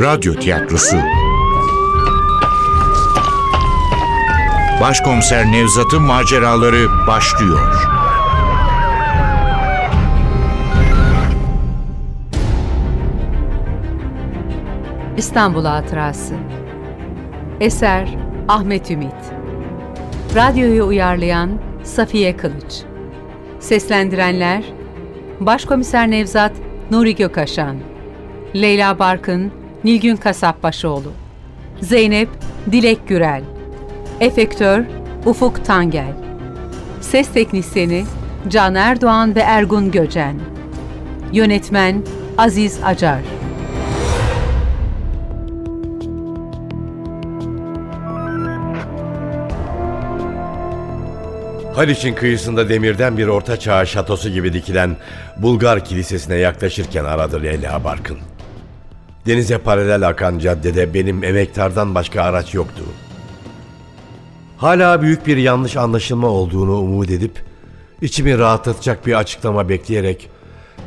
Radyo Tiyatrosu. Başkomiser Nevzat'ın maceraları başlıyor. İstanbul Hatırası. Eser Ahmet Ümit. Radyoyu uyarlayan Safiye Kılıç. Seslendirenler Başkomiser Nevzat Nuri Gökaşan Leyla Barkın Nilgün Kasapbaşoğlu Zeynep Dilek Gürel Efektör Ufuk Tangel Ses Teknisyeni Can Erdoğan ve Ergun Göcen Yönetmen Aziz Acar Haliç'in kıyısında demirden bir orta çağ şatosu gibi dikilen Bulgar kilisesine yaklaşırken aradı Leyla Barkın. Denize paralel akan caddede benim emektardan başka araç yoktu. Hala büyük bir yanlış anlaşılma olduğunu umut edip içimi rahatlatacak bir açıklama bekleyerek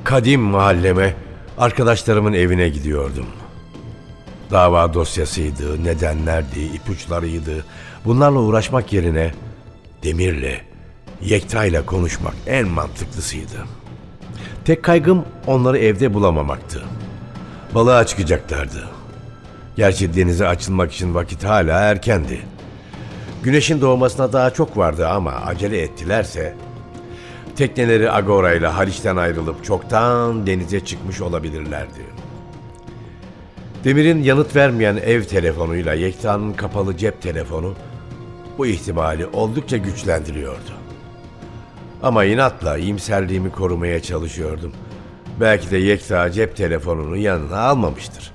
kadim mahalleme arkadaşlarımın evine gidiyordum. Dava dosyasıydı, nedenlerdi, ipuçlarıydı. Bunlarla uğraşmak yerine Demir'le, Yekta'yla konuşmak en mantıklısıydı. Tek kaygım onları evde bulamamaktı. Balığa çıkacaklardı. Gerçi denize açılmak için vakit hala erkendi. Güneşin doğmasına daha çok vardı ama acele ettilerse tekneleri Agora ile Haliç'ten ayrılıp çoktan denize çıkmış olabilirlerdi. Demir'in yanıt vermeyen ev telefonuyla Yekta'nın kapalı cep telefonu bu ihtimali oldukça güçlendiriyordu. Ama inatla iyimserliğimi korumaya çalışıyordum. Belki de Yekta cep telefonunu yanına almamıştır.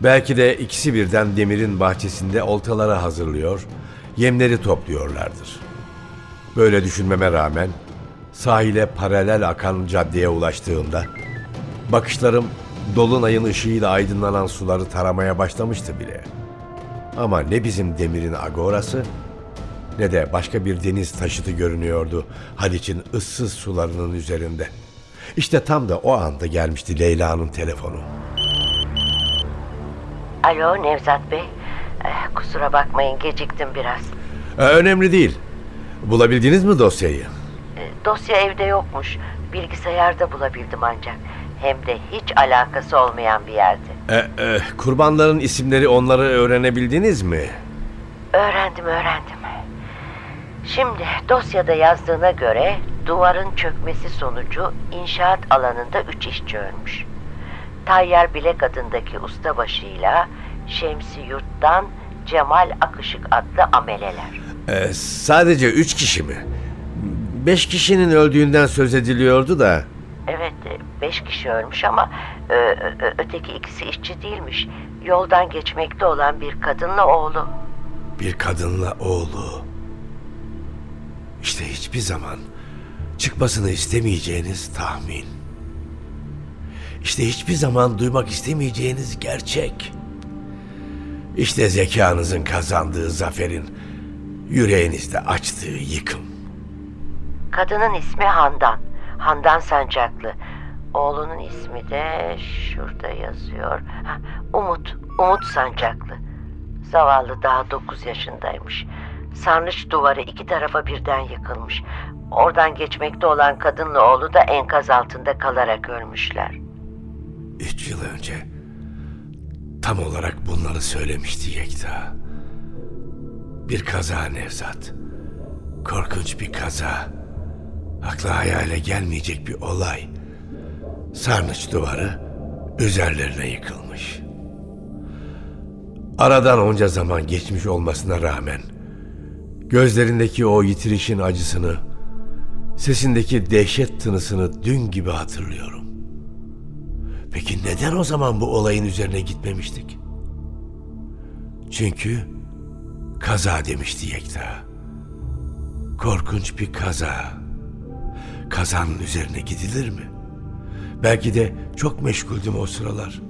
Belki de ikisi birden Demir'in bahçesinde oltaları hazırlıyor, yemleri topluyorlardır. Böyle düşünmeme rağmen sahile paralel akan caddeye ulaştığımda bakışlarım dolunayın ışığıyla aydınlanan suları taramaya başlamıştı bile. Ama ne bizim Demir'in agorası ne de başka bir deniz taşıtı görünüyordu Haliç'in ıssız sularının üzerinde. İşte tam da o anda gelmişti Leyla'nın telefonu. Alo Nevzat Bey. Eh, kusura bakmayın geciktim biraz. Ee, önemli değil. Bulabildiniz mi dosyayı? Eh, dosya evde yokmuş. Bilgisayarda bulabildim ancak. Hem de hiç alakası olmayan bir yerde. Ee, e, kurbanların isimleri onları öğrenebildiniz mi? Öğrendim öğrendim. Şimdi dosyada yazdığına göre duvarın çökmesi sonucu inşaat alanında üç işçi ölmüş. Tayyar Bilek adındaki ustabaşıyla Şemsi Yurt'tan Cemal Akışık adlı ameleler. Ee, sadece üç kişi mi? Beş kişinin öldüğünden söz ediliyordu da. Evet e, beş kişi ölmüş ama ö, ö, öteki ikisi işçi değilmiş. Yoldan geçmekte olan bir kadınla oğlu. Bir kadınla oğlu. İşte hiçbir zaman çıkmasını istemeyeceğiniz tahmin. İşte hiçbir zaman duymak istemeyeceğiniz gerçek. İşte zekanızın kazandığı zaferin yüreğinizde açtığı yıkım. Kadının ismi Handan. Handan Sancaklı. Oğlunun ismi de şurada yazıyor. Ha, Umut, Umut Sancaklı. Zavallı daha 9 yaşındaymış. Sarnıç duvarı iki tarafa birden yıkılmış. Oradan geçmekte olan kadınla oğlu da enkaz altında kalarak ölmüşler. Üç yıl önce tam olarak bunları söylemişti Yekta. Bir kaza Nevzat. Korkunç bir kaza. Akla hayale gelmeyecek bir olay. Sarnıç duvarı üzerlerine yıkılmış. Aradan onca zaman geçmiş olmasına rağmen Gözlerindeki o yitirişin acısını, sesindeki dehşet tınısını dün gibi hatırlıyorum. Peki neden o zaman bu olayın üzerine gitmemiştik? Çünkü kaza demişti Yekta. Korkunç bir kaza. Kazanın üzerine gidilir mi? Belki de çok meşguldüm o sıralar.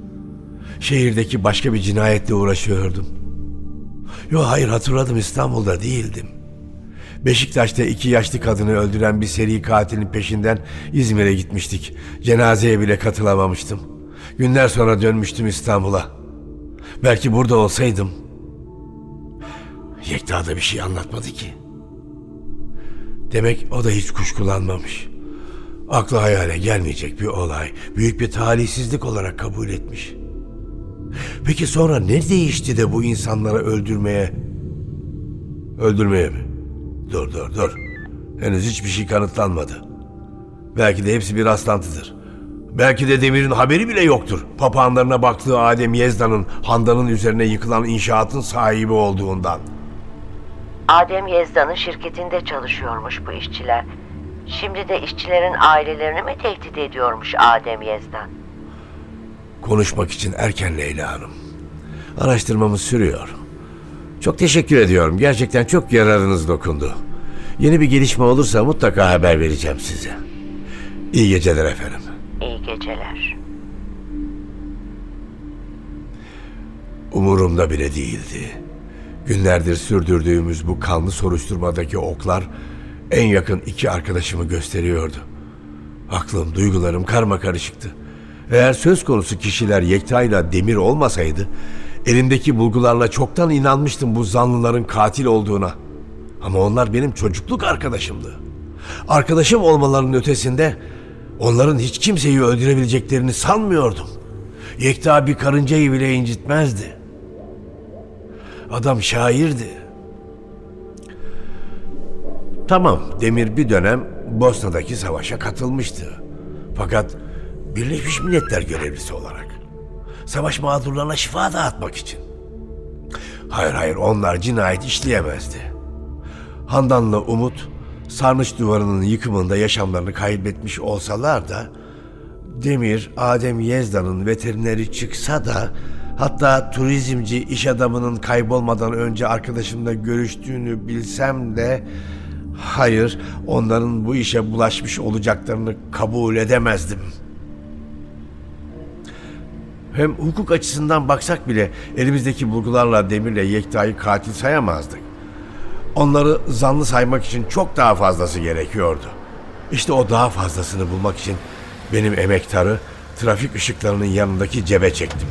Şehirdeki başka bir cinayetle uğraşıyordum. Yo hayır hatırladım İstanbul'da değildim. Beşiktaş'ta iki yaşlı kadını öldüren bir seri katilin peşinden İzmir'e gitmiştik. Cenazeye bile katılamamıştım. Günler sonra dönmüştüm İstanbul'a. Belki burada olsaydım. Yekta da bir şey anlatmadı ki. Demek o da hiç kuşkulanmamış. Aklı hayale gelmeyecek bir olay, büyük bir talihsizlik olarak kabul etmiş. Peki sonra ne değişti de bu insanları öldürmeye... Öldürmeye mi? Dur dur dur. Henüz hiçbir şey kanıtlanmadı. Belki de hepsi bir rastlantıdır. Belki de Demir'in haberi bile yoktur. Papağanlarına baktığı Adem Yezda'nın Handan'ın üzerine yıkılan inşaatın sahibi olduğundan. Adem Yezda'nın şirketinde çalışıyormuş bu işçiler. Şimdi de işçilerin ailelerini mi tehdit ediyormuş Adem Yezdan? Konuşmak için erken Leyla Hanım. Araştırmamız sürüyor. Çok teşekkür ediyorum. Gerçekten çok yararınız dokundu. Yeni bir gelişme olursa mutlaka haber vereceğim size. İyi geceler efendim. İyi geceler. Umurumda bile değildi. Günlerdir sürdürdüğümüz bu kanlı soruşturmadaki oklar en yakın iki arkadaşımı gösteriyordu. Aklım, duygularım karma karışıktı. Eğer söz konusu kişiler Yekta ile Demir olmasaydı, elimdeki bulgularla çoktan inanmıştım bu zanlıların katil olduğuna. Ama onlar benim çocukluk arkadaşımdı. Arkadaşım olmalarının ötesinde onların hiç kimseyi öldürebileceklerini sanmıyordum. Yekta bir karıncayı bile incitmezdi. Adam şairdi. Tamam, Demir bir dönem Bosna'daki savaşa katılmıştı. Fakat Birleşmiş Milletler görevlisi olarak. Savaş mağdurlarına şifa dağıtmak için. Hayır hayır onlar cinayet işleyemezdi. Handan'la Umut sarnıç duvarının yıkımında yaşamlarını kaybetmiş olsalar da Demir, Adem Yezda'nın veterineri çıksa da hatta turizmci iş adamının kaybolmadan önce arkadaşımla görüştüğünü bilsem de hayır onların bu işe bulaşmış olacaklarını kabul edemezdim. Hem hukuk açısından baksak bile elimizdeki bulgularla Demir'le Yekta'yı katil sayamazdık. Onları zanlı saymak için çok daha fazlası gerekiyordu. İşte o daha fazlasını bulmak için benim emektarı trafik ışıklarının yanındaki cebe çektim.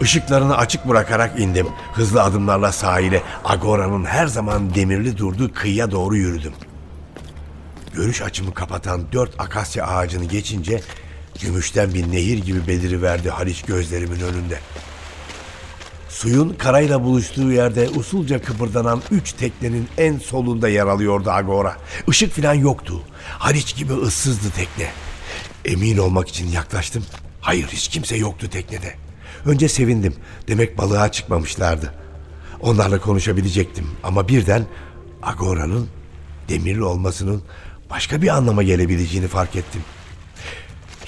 Işıklarını açık bırakarak indim. Hızlı adımlarla sahile Agora'nın her zaman demirli durduğu kıyıya doğru yürüdüm. Görüş açımı kapatan dört akasya ağacını geçince gümüşten bir nehir gibi beliriverdi Haliç gözlerimin önünde. Suyun karayla buluştuğu yerde usulca kıpırdanan üç teknenin en solunda yer alıyordu Agora. Işık filan yoktu. Haliç gibi ıssızdı tekne. Emin olmak için yaklaştım. Hayır hiç kimse yoktu teknede. Önce sevindim. Demek balığa çıkmamışlardı. Onlarla konuşabilecektim ama birden Agora'nın demirli olmasının başka bir anlama gelebileceğini fark ettim.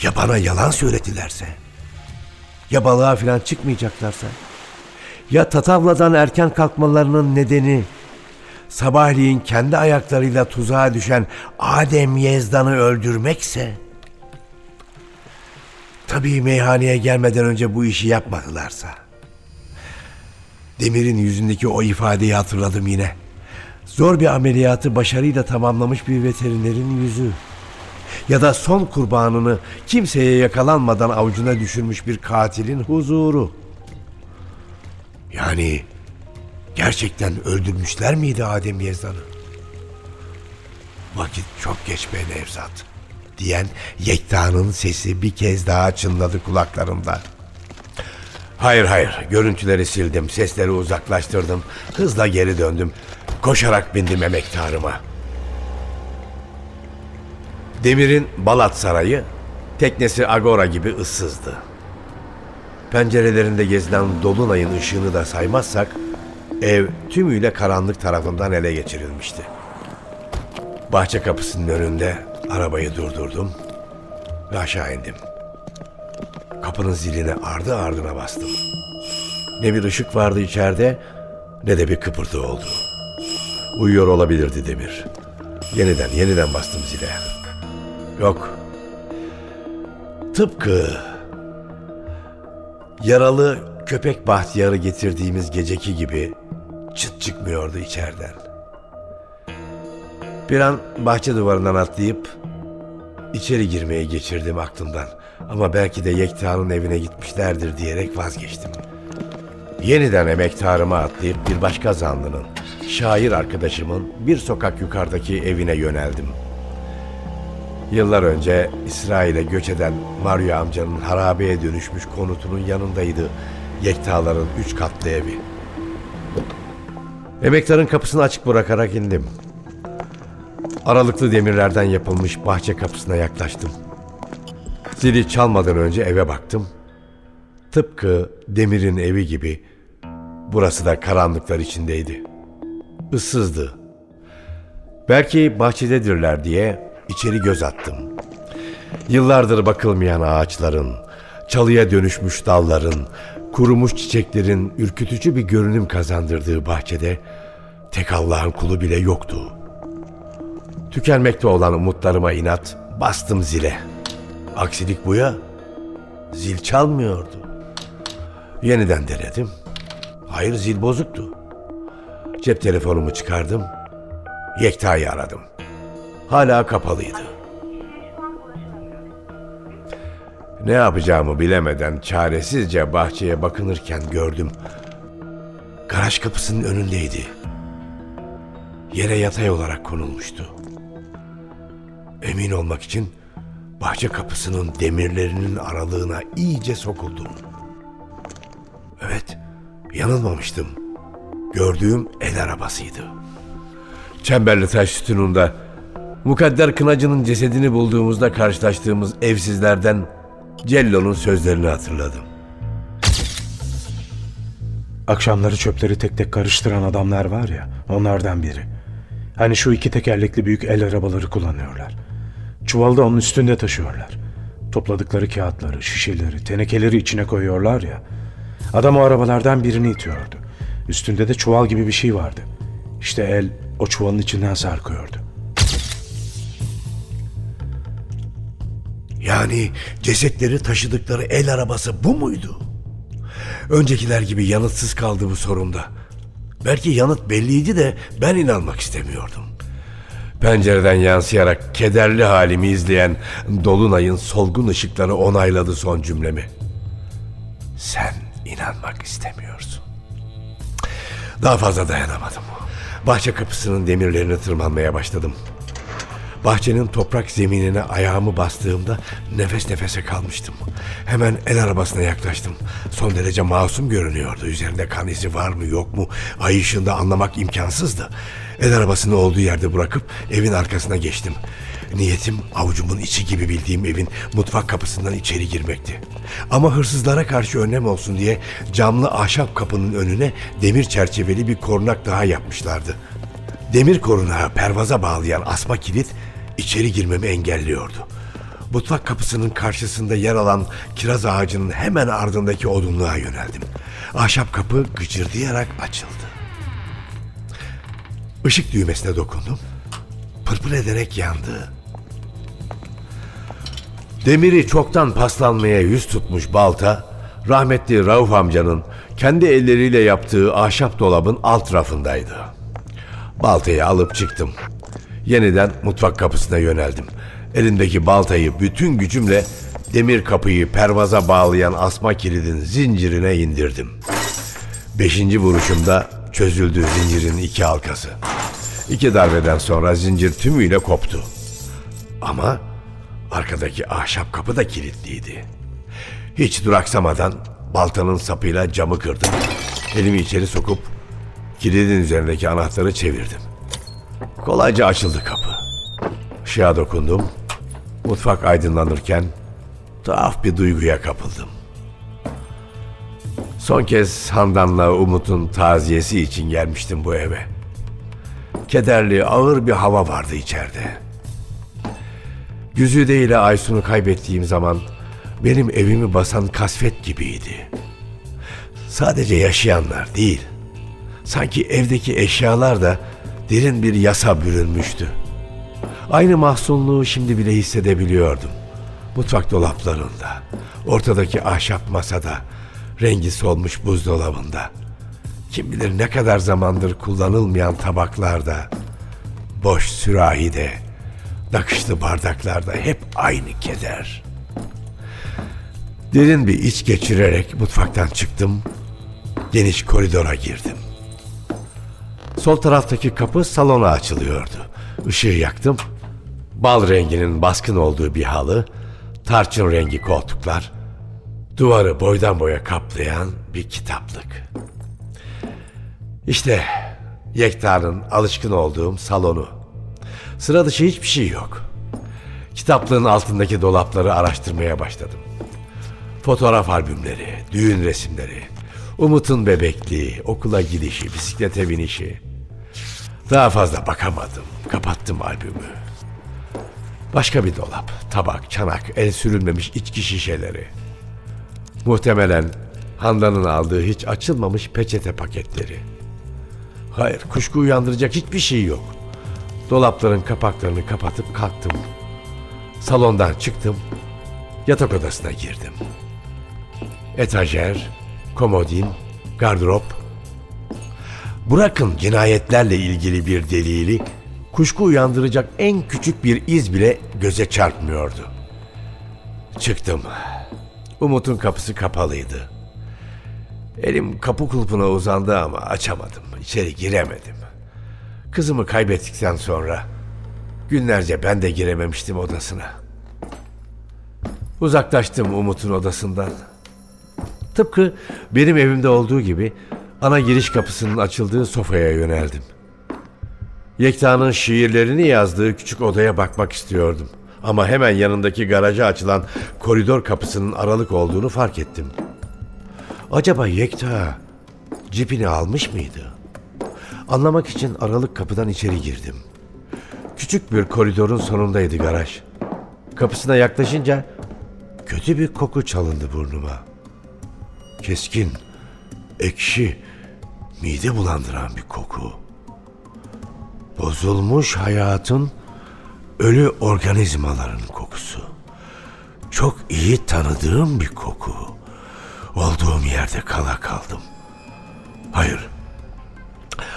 Ya bana yalan söyledilerse? Ya balığa falan çıkmayacaklarsa? Ya Tatavla'dan erken kalkmalarının nedeni sabahleyin kendi ayaklarıyla tuzağa düşen Adem Yezdan'ı öldürmekse? Tabii meyhaneye gelmeden önce bu işi yapmadılarsa. Demir'in yüzündeki o ifadeyi hatırladım yine. Zor bir ameliyatı başarıyla tamamlamış bir veterinerin yüzü. Ya da son kurbanını kimseye yakalanmadan avucuna düşürmüş bir katilin huzuru. Yani gerçekten öldürmüşler miydi Adem Yezdan'ı? Vakit çok geç be Nevzat diyen Yekta'nın sesi bir kez daha çınladı kulaklarımda. Hayır hayır görüntüleri sildim sesleri uzaklaştırdım hızla geri döndüm koşarak bindim emektarıma. Demir'in Balat Sarayı teknesi Agora gibi ıssızdı. Pencerelerinde gezilen dolunayın ışığını da saymazsak ev tümüyle karanlık tarafından ele geçirilmişti. Bahçe kapısının önünde arabayı durdurdum ve aşağı indim. Kapının ziline ardı ardına bastım. Ne bir ışık vardı içeride ne de bir kıpırtı oldu. Uyuyor olabilirdi Demir. Yeniden yeniden bastım zile. Yok. Tıpkı yaralı köpek bahtiyarı getirdiğimiz geceki gibi çıt çıkmıyordu içeriden. Bir an bahçe duvarından atlayıp içeri girmeye geçirdim aklımdan. Ama belki de Yekta'nın evine gitmişlerdir diyerek vazgeçtim. Yeniden emektarıma atlayıp bir başka zanlının, şair arkadaşımın bir sokak yukarıdaki evine yöneldim. Yıllar önce İsrail'e göç eden Mario amcanın harabeye dönüşmüş konutunun yanındaydı Yekta'ların üç katlı evi. Emektarın kapısını açık bırakarak indim. Aralıklı demirlerden yapılmış bahçe kapısına yaklaştım. Zili çalmadan önce eve baktım. Tıpkı Demir'in evi gibi burası da karanlıklar içindeydi. Issızdı. Belki bahçededirler diye içeri göz attım. Yıllardır bakılmayan ağaçların, çalıya dönüşmüş dalların, kurumuş çiçeklerin ürkütücü bir görünüm kazandırdığı bahçede tek Allah'ın kulu bile yoktu. Tükenmekte olan umutlarıma inat bastım zile. Aksilik bu ya. Zil çalmıyordu. Yeniden denedim. Hayır zil bozuktu. Cep telefonumu çıkardım. Yekta'yı aradım. Hala kapalıydı. Ne yapacağımı bilemeden çaresizce bahçeye bakınırken gördüm. Garaj kapısının önündeydi. Yere yatay olarak konulmuştu. Emin olmak için bahçe kapısının demirlerinin aralığına iyice sokuldum. Evet, yanılmamıştım. Gördüğüm el arabasıydı. Çemberli taş sütununda Mukadder Kınacı'nın cesedini bulduğumuzda karşılaştığımız evsizlerden Cello'nun sözlerini hatırladım. Akşamları çöpleri tek tek karıştıran adamlar var ya, onlardan biri. Hani şu iki tekerlekli büyük el arabaları kullanıyorlar. Çuvalda onun üstünde taşıyorlar. Topladıkları kağıtları, şişeleri, tenekeleri içine koyuyorlar ya. Adam o arabalardan birini itiyordu. Üstünde de çuval gibi bir şey vardı. İşte el o çuvalın içinden sarkıyordu. Yani cesetleri taşıdıkları el arabası bu muydu? Öncekiler gibi yanıtsız kaldı bu sorunda. Belki yanıt belliydi de ben inanmak istemiyordum. Pencereden yansıyarak kederli halimi izleyen Dolunay'ın solgun ışıkları onayladı son cümlemi. Sen inanmak istemiyorsun. Daha fazla dayanamadım. Bahçe kapısının demirlerini tırmanmaya başladım. Bahçenin toprak zeminine ayağımı bastığımda nefes nefese kalmıştım. Hemen el arabasına yaklaştım. Son derece masum görünüyordu. Üzerinde kan izi var mı yok mu ay ışığında anlamak imkansızdı. El arabasını olduğu yerde bırakıp evin arkasına geçtim. Niyetim avucumun içi gibi bildiğim evin mutfak kapısından içeri girmekti. Ama hırsızlara karşı önlem olsun diye camlı ahşap kapının önüne demir çerçeveli bir korunak daha yapmışlardı. Demir korunağı pervaza bağlayan asma kilit içeri girmemi engelliyordu. Mutfak kapısının karşısında yer alan kiraz ağacının hemen ardındaki odunluğa yöneldim. Ahşap kapı gıcırdayarak açıldı. Işık düğmesine dokundum. Pırpır ederek yandı. Demiri çoktan paslanmaya yüz tutmuş balta, rahmetli Rauf amcanın kendi elleriyle yaptığı ahşap dolabın alt rafındaydı. Baltayı alıp çıktım. Yeniden mutfak kapısına yöneldim. Elimdeki baltayı bütün gücümle demir kapıyı pervaza bağlayan asma kilidin zincirine indirdim. Beşinci vuruşumda çözüldü zincirin iki halkası. İki darbeden sonra zincir tümüyle koptu. Ama arkadaki ahşap kapı da kilitliydi. Hiç duraksamadan baltanın sapıyla camı kırdım. Elimi içeri sokup kilidin üzerindeki anahtarı çevirdim. Kolayca açıldı kapı. Işığa dokundum. Mutfak aydınlanırken tuhaf bir duyguya kapıldım. Son kez Handan'la Umut'un taziyesi için gelmiştim bu eve. Kederli, ağır bir hava vardı içeride. Güzide ile Aysun'u kaybettiğim zaman benim evimi basan kasvet gibiydi. Sadece yaşayanlar değil, sanki evdeki eşyalar da derin bir yasa bürünmüştü. Aynı mahzunluğu şimdi bile hissedebiliyordum. Mutfak dolaplarında, ortadaki ahşap masada, rengi solmuş buzdolabında. Kim bilir ne kadar zamandır kullanılmayan tabaklarda, boş sürahide, nakışlı bardaklarda hep aynı keder. Derin bir iç geçirerek mutfaktan çıktım. geniş koridora girdim. Sol taraftaki kapı salona açılıyordu. Işığı yaktım. Bal renginin baskın olduğu bir halı, tarçın rengi koltuklar, duvarı boydan boya kaplayan bir kitaplık. İşte Yekta'nın alışkın olduğum salonu. Sıra dışı hiçbir şey yok. Kitaplığın altındaki dolapları araştırmaya başladım. Fotoğraf albümleri, düğün resimleri, Umut'un bebekliği, okula gidişi, bisiklete binişi. Daha fazla bakamadım. Kapattım albümü. Başka bir dolap, tabak, çanak, el sürülmemiş içki şişeleri. Muhtemelen Handan'ın aldığı hiç açılmamış peçete paketleri. Hayır, kuşku uyandıracak hiçbir şey yok. Dolapların kapaklarını kapatıp kalktım. Salondan çıktım. Yatak odasına girdim. Etajer, komodin, gardırop. Bırakın cinayetlerle ilgili bir delili, kuşku uyandıracak en küçük bir iz bile göze çarpmıyordu. Çıktım. Umut'un kapısı kapalıydı. Elim kapı kulpuna uzandı ama açamadım. İçeri giremedim. Kızımı kaybettikten sonra günlerce ben de girememiştim odasına. Uzaklaştım Umut'un odasından. Tıpkı benim evimde olduğu gibi ana giriş kapısının açıldığı sofaya yöneldim. Yekta'nın şiirlerini yazdığı küçük odaya bakmak istiyordum. Ama hemen yanındaki garaja açılan koridor kapısının aralık olduğunu fark ettim. Acaba Yekta cipini almış mıydı? Anlamak için aralık kapıdan içeri girdim. Küçük bir koridorun sonundaydı garaj. Kapısına yaklaşınca kötü bir koku çalındı burnuma. Keskin, ekşi, mide bulandıran bir koku. Bozulmuş hayatın ölü organizmaların kokusu. Çok iyi tanıdığım bir koku. Olduğum yerde kala kaldım. Hayır.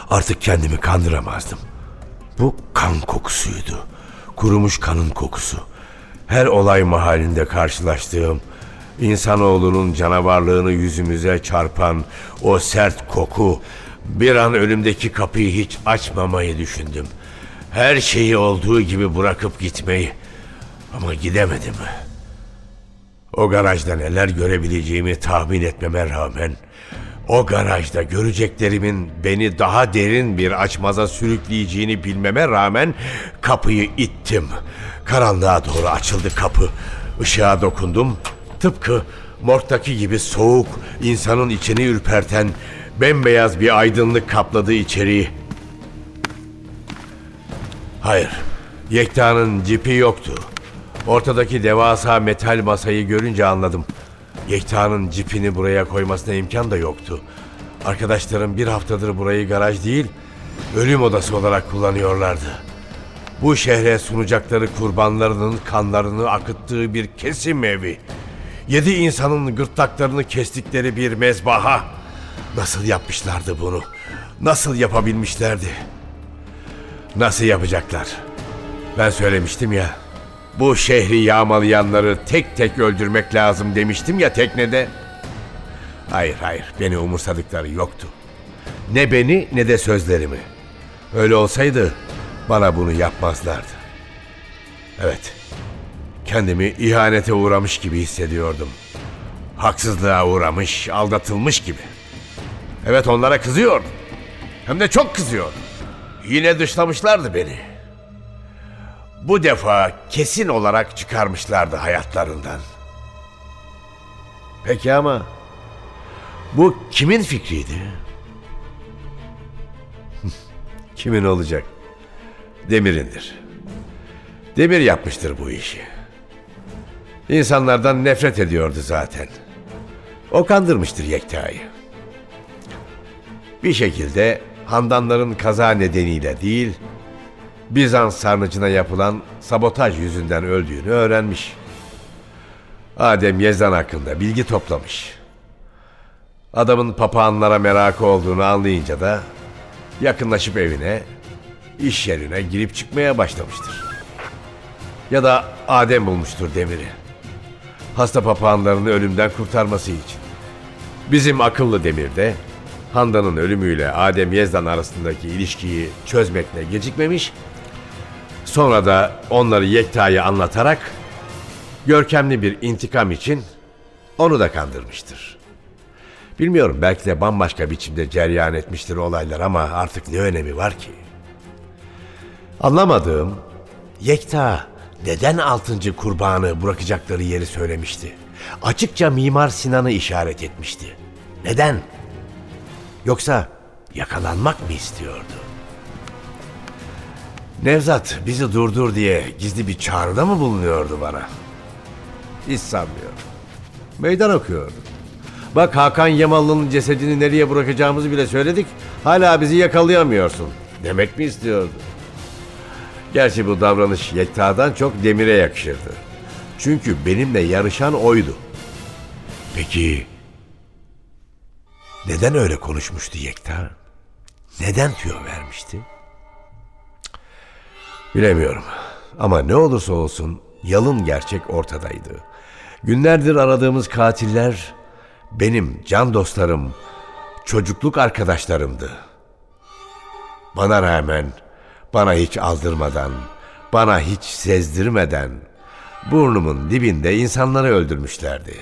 Artık kendimi kandıramazdım. Bu kan kokusuydu. Kurumuş kanın kokusu. Her olay mahallinde karşılaştığım insanoğlunun canavarlığını yüzümüze çarpan o sert koku bir an önümdeki kapıyı hiç açmamayı düşündüm. Her şeyi olduğu gibi bırakıp gitmeyi ama gidemedim. O garajda neler görebileceğimi tahmin etmeme rağmen o garajda göreceklerimin beni daha derin bir açmaza sürükleyeceğini bilmeme rağmen kapıyı ittim. Karanlığa doğru açıldı kapı. Işığa dokundum. Tıpkı morgdaki gibi soğuk, insanın içini ürperten bembeyaz bir aydınlık kapladı içeriği. Hayır, Yekta'nın cipi yoktu. Ortadaki devasa metal masayı görünce anladım. Yekta'nın cipini buraya koymasına imkan da yoktu. Arkadaşlarım bir haftadır burayı garaj değil, ölüm odası olarak kullanıyorlardı. Bu şehre sunacakları kurbanlarının kanlarını akıttığı bir kesim evi. Yedi insanın gırtlaklarını kestikleri bir mezbaha. Nasıl yapmışlardı bunu? Nasıl yapabilmişlerdi? Nasıl yapacaklar? Ben söylemiştim ya. Bu şehri yağmalayanları tek tek öldürmek lazım demiştim ya teknede. Hayır hayır beni umursadıkları yoktu. Ne beni ne de sözlerimi. Öyle olsaydı bana bunu yapmazlardı. Evet. Kendimi ihanete uğramış gibi hissediyordum. Haksızlığa uğramış, aldatılmış gibi. Evet onlara kızıyordum. Hem de çok kızıyordum. Yine dışlamışlardı beni. Bu defa kesin olarak çıkarmışlardı hayatlarından. Peki ama bu kimin fikriydi? kimin olacak? Demir'indir. Demir yapmıştır bu işi. İnsanlardan nefret ediyordu zaten. O kandırmıştır Yekta'yı. Bir şekilde Handanların kaza nedeniyle değil, Bizans sarnıcına yapılan sabotaj yüzünden öldüğünü öğrenmiş. Adem Yezdan hakkında bilgi toplamış. Adamın papağanlara merakı olduğunu anlayınca da yakınlaşıp evine, iş yerine girip çıkmaya başlamıştır. Ya da Adem bulmuştur Demir'i. Hasta papağanlarını ölümden kurtarması için. Bizim akıllı Demir de Handan'ın ölümüyle Adem Yezdan arasındaki ilişkiyi çözmekle gecikmemiş. Sonra da onları Yekta'ya anlatarak görkemli bir intikam için onu da kandırmıştır. Bilmiyorum belki de bambaşka biçimde ceryan etmiştir olaylar ama artık ne önemi var ki? Anlamadığım Yekta neden altıncı kurbanı bırakacakları yeri söylemişti. Açıkça Mimar Sinan'ı işaret etmişti. Neden? Yoksa yakalanmak mı istiyordu? Nevzat bizi durdur diye gizli bir çağrıda mı bulunuyordu bana? Hiç sanmıyorum. Meydan okuyordu. Bak Hakan Yamalı'nın cesedini nereye bırakacağımızı bile söyledik. Hala bizi yakalayamıyorsun. Demek mi istiyordu? Gerçi bu davranış Yekta'dan çok Demir'e yakışırdı. Çünkü benimle yarışan oydu. Peki neden öyle konuşmuştu Yekta? Neden tüyo vermişti? Bilemiyorum. Ama ne olursa olsun yalın gerçek ortadaydı. Günlerdir aradığımız katiller benim can dostlarım, çocukluk arkadaşlarımdı. Bana rağmen, bana hiç aldırmadan, bana hiç sezdirmeden burnumun dibinde insanları öldürmüşlerdi.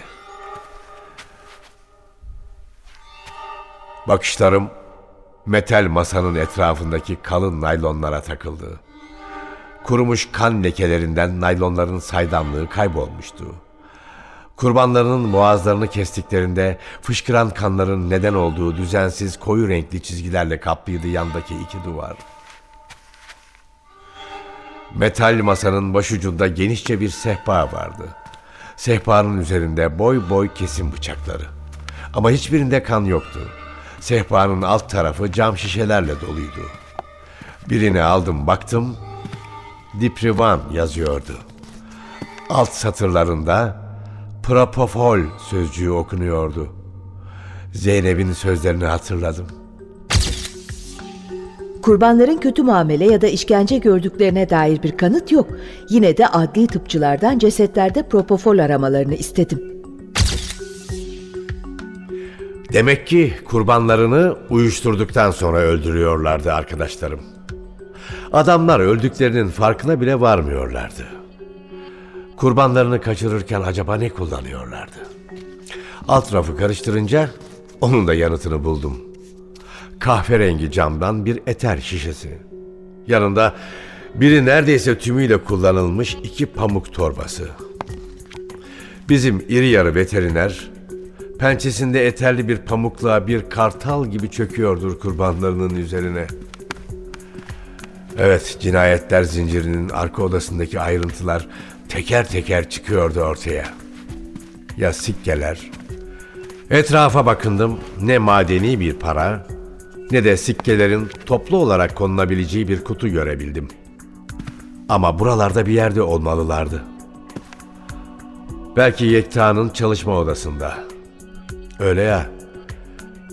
Bakışlarım metal masanın etrafındaki kalın naylonlara takıldı. Kurumuş kan lekelerinden naylonların saydamlığı kaybolmuştu. Kurbanlarının boğazlarını kestiklerinde fışkıran kanların neden olduğu düzensiz koyu renkli çizgilerle kaplıydı yandaki iki duvar. Metal masanın başucunda genişçe bir sehpa vardı. Sehpanın üzerinde boy boy kesim bıçakları. Ama hiçbirinde kan yoktu. Sehpanın alt tarafı cam şişelerle doluydu. Birini aldım baktım, Diprivan yazıyordu. Alt satırlarında Propofol sözcüğü okunuyordu. Zeynep'in sözlerini hatırladım. Kurbanların kötü muamele ya da işkence gördüklerine dair bir kanıt yok. Yine de adli tıpçılardan cesetlerde propofol aramalarını istedim. Demek ki kurbanlarını uyuşturduktan sonra öldürüyorlardı arkadaşlarım. Adamlar öldüklerinin farkına bile varmıyorlardı. Kurbanlarını kaçırırken acaba ne kullanıyorlardı? Alt rafı karıştırınca onun da yanıtını buldum. Kahverengi camdan bir eter şişesi. Yanında biri neredeyse tümüyle kullanılmış iki pamuk torbası. Bizim iri yarı veteriner pençesinde eterli bir pamukla bir kartal gibi çöküyordur kurbanlarının üzerine. Evet, cinayetler zincirinin arka odasındaki ayrıntılar teker teker çıkıyordu ortaya. Ya sikkeler? Etrafa bakındım ne madeni bir para ne de sikkelerin toplu olarak konulabileceği bir kutu görebildim. Ama buralarda bir yerde olmalılardı. Belki Yekta'nın çalışma odasında. Öyle ya.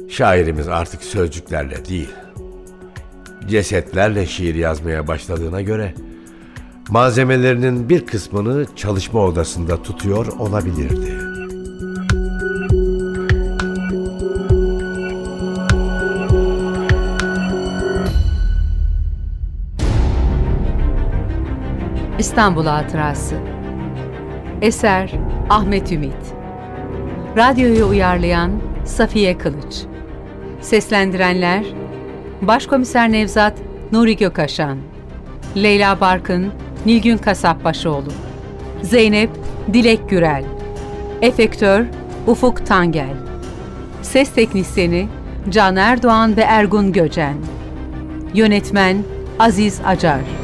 Şairimiz artık sözcüklerle değil, cesetlerle şiir yazmaya başladığına göre malzemelerinin bir kısmını çalışma odasında tutuyor olabilirdi. İstanbul Hatırası. Eser Ahmet Ümit. Radyoyu uyarlayan Safiye Kılıç. Seslendirenler Başkomiser Nevzat Nuri Gökaşan Leyla Barkın Nilgün Kasapbaşoğlu Zeynep Dilek Gürel Efektör Ufuk Tangel Ses Teknisyeni Can Erdoğan ve Ergun Göcen Yönetmen Aziz Acar